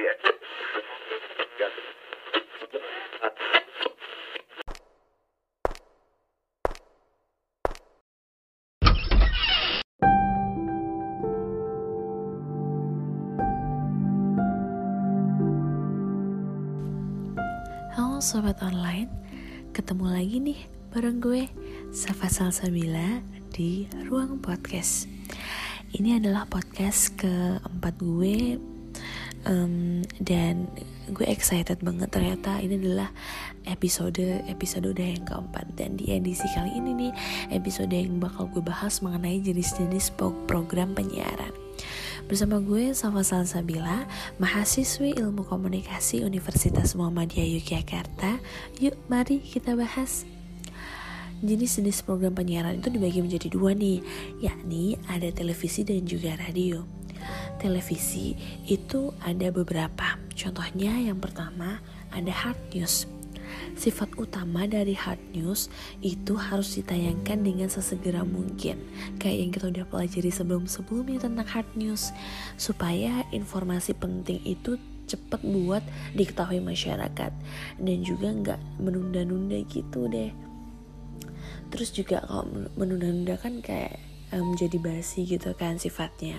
Halo sobat online, ketemu lagi nih bareng gue Safa Salsabila di Ruang Podcast. Ini adalah podcast keempat gue um, dan gue excited banget ternyata ini adalah episode episode udah yang keempat dan di edisi kali ini nih episode yang bakal gue bahas mengenai jenis-jenis program penyiaran. Bersama gue Safa Salsabila, mahasiswi ilmu komunikasi Universitas Muhammadiyah Yogyakarta. Yuk mari kita bahas. Jenis-jenis program penyiaran itu dibagi menjadi dua nih, yakni ada televisi dan juga radio. Televisi itu ada beberapa. Contohnya yang pertama ada hard news. Sifat utama dari hard news itu harus ditayangkan dengan sesegera mungkin Kayak yang kita udah pelajari sebelum-sebelumnya tentang hard news Supaya informasi penting itu cepet buat diketahui masyarakat. Dan juga nggak menunda-nunda gitu deh. Terus juga kalau menunda-nunda kan kayak menjadi um, basi gitu kan sifatnya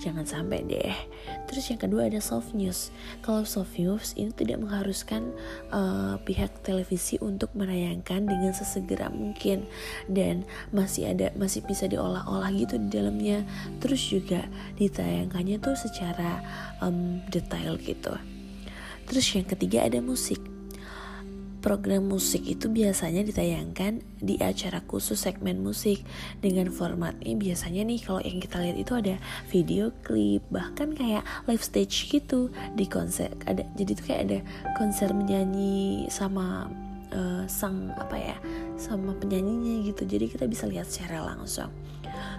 jangan sampai deh. Terus yang kedua ada soft news. Kalau soft news ini tidak mengharuskan uh, pihak televisi untuk menayangkan dengan sesegera mungkin. Dan masih ada masih bisa diolah-olah gitu di dalamnya. Terus juga ditayangkannya tuh secara um, detail gitu. Terus yang ketiga ada musik Program musik itu biasanya ditayangkan di acara khusus segmen musik. Dengan formatnya biasanya nih kalau yang kita lihat itu ada video klip bahkan kayak live stage gitu di konser. Ada jadi tuh kayak ada konser menyanyi sama uh, sang apa ya sama penyanyinya gitu. Jadi kita bisa lihat secara langsung.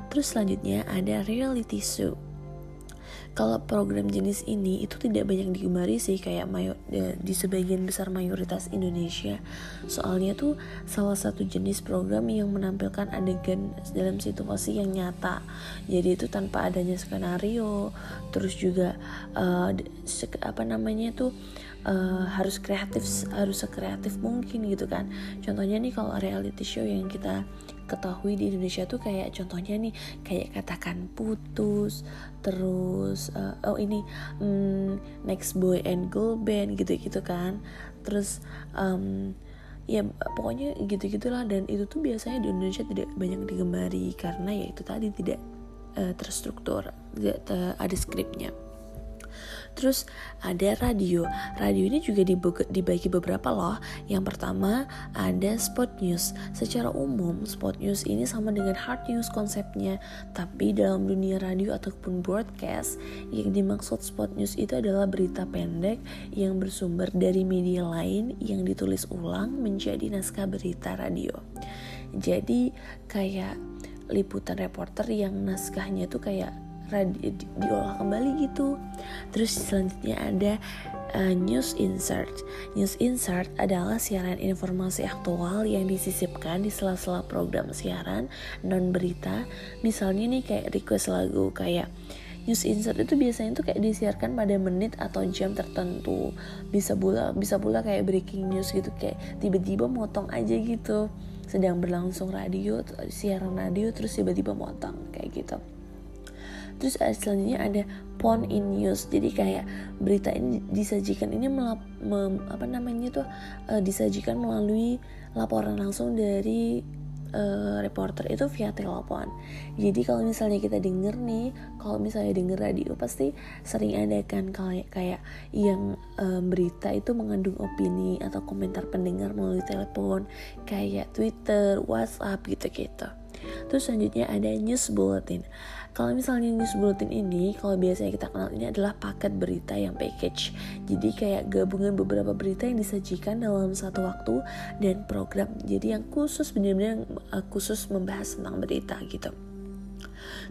Terus selanjutnya ada reality show kalau program jenis ini itu tidak banyak digemari sih kayak mayor, di sebagian besar mayoritas Indonesia. Soalnya tuh salah satu jenis program yang menampilkan adegan dalam situasi yang nyata. Jadi itu tanpa adanya skenario terus juga uh, apa namanya tuh uh, harus kreatif harus sekreatif mungkin gitu kan. Contohnya nih kalau reality show yang kita ketahui di Indonesia tuh kayak contohnya nih kayak katakan putus terus uh, oh ini um, next boy and girl band gitu gitu kan. Terus um, ya pokoknya gitu gitulah dan itu tuh biasanya di Indonesia tidak banyak digemari karena ya itu tadi tidak uh, terstruktur tidak ada skripnya Terus ada radio. Radio ini juga dibagi beberapa loh. Yang pertama ada spot news. Secara umum spot news ini sama dengan hard news konsepnya, tapi dalam dunia radio ataupun broadcast yang dimaksud spot news itu adalah berita pendek yang bersumber dari media lain yang ditulis ulang menjadi naskah berita radio. Jadi kayak liputan reporter yang naskahnya tuh kayak di, diolah kembali gitu. Terus selanjutnya ada uh, news insert. News insert adalah siaran informasi aktual yang disisipkan di sela-sela program siaran non berita. Misalnya nih kayak request lagu kayak news insert itu biasanya tuh kayak disiarkan pada menit atau jam tertentu. Bisa pula bisa pula kayak breaking news gitu kayak tiba-tiba motong aja gitu. Sedang berlangsung radio siaran radio terus tiba-tiba motong kayak gitu terus selanjutnya ada pon in news jadi kayak berita ini disajikan ini melap, mem, apa namanya tuh uh, disajikan melalui laporan langsung dari uh, reporter itu via telepon. Jadi kalau misalnya kita denger nih, kalau misalnya denger radio pasti sering ada kan kayak kayak yang berita itu mengandung opini atau komentar pendengar melalui telepon, kayak Twitter, WhatsApp gitu-gitu. Terus selanjutnya ada news bulletin. Kalau misalnya news bulletin ini, kalau biasanya kita kenal ini adalah paket berita yang package. Jadi kayak gabungan beberapa berita yang disajikan dalam satu waktu dan program. Jadi yang khusus benar-benar uh, khusus membahas tentang berita gitu.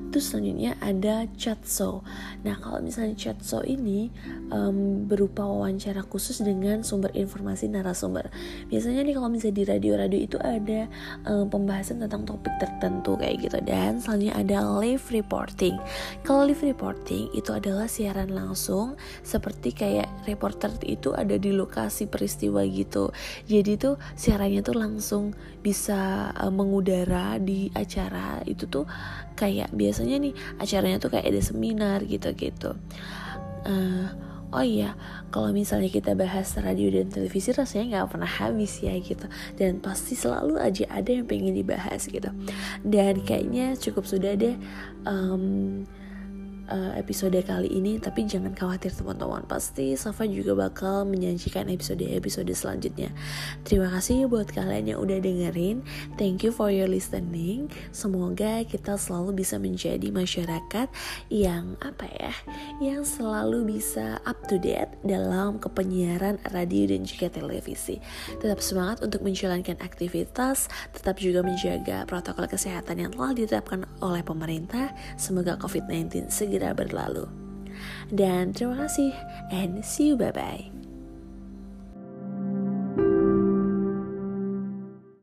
Terus selanjutnya ada chat show. Nah kalau misalnya chat show ini um, berupa wawancara khusus dengan sumber informasi narasumber. Biasanya nih kalau misalnya di radio-radio itu ada um, pembahasan tentang topik tertentu kayak gitu. Dan selanjutnya ada live reporting. Kalau live reporting itu adalah siaran langsung seperti kayak reporter itu ada di lokasi peristiwa gitu. Jadi tuh siarannya tuh langsung bisa uh, mengudara di acara itu tuh kayak biasanya nih acaranya tuh kayak ada seminar gitu-gitu. Uh, oh iya, kalau misalnya kita bahas radio dan televisi rasanya nggak pernah habis ya gitu. Dan pasti selalu aja ada yang pengen dibahas gitu. Dan kayaknya cukup sudah deh. Um, uh, episode kali ini tapi jangan khawatir teman-teman. Pasti Safa juga bakal menyajikan episode-episode selanjutnya. Terima kasih buat kalian yang udah dengerin. Thank you for your listening. Semoga kita selalu bisa menjadi masyarakat yang apa ya yang selalu bisa up to date dalam kepenyiaran radio dan juga televisi. Tetap semangat untuk menjalankan aktivitas tetap juga menjaga protokol kesehatan yang telah ditetapkan oleh pemerintah. Semoga COVID-19 segera segera berlalu. Dan terima kasih and see you bye bye.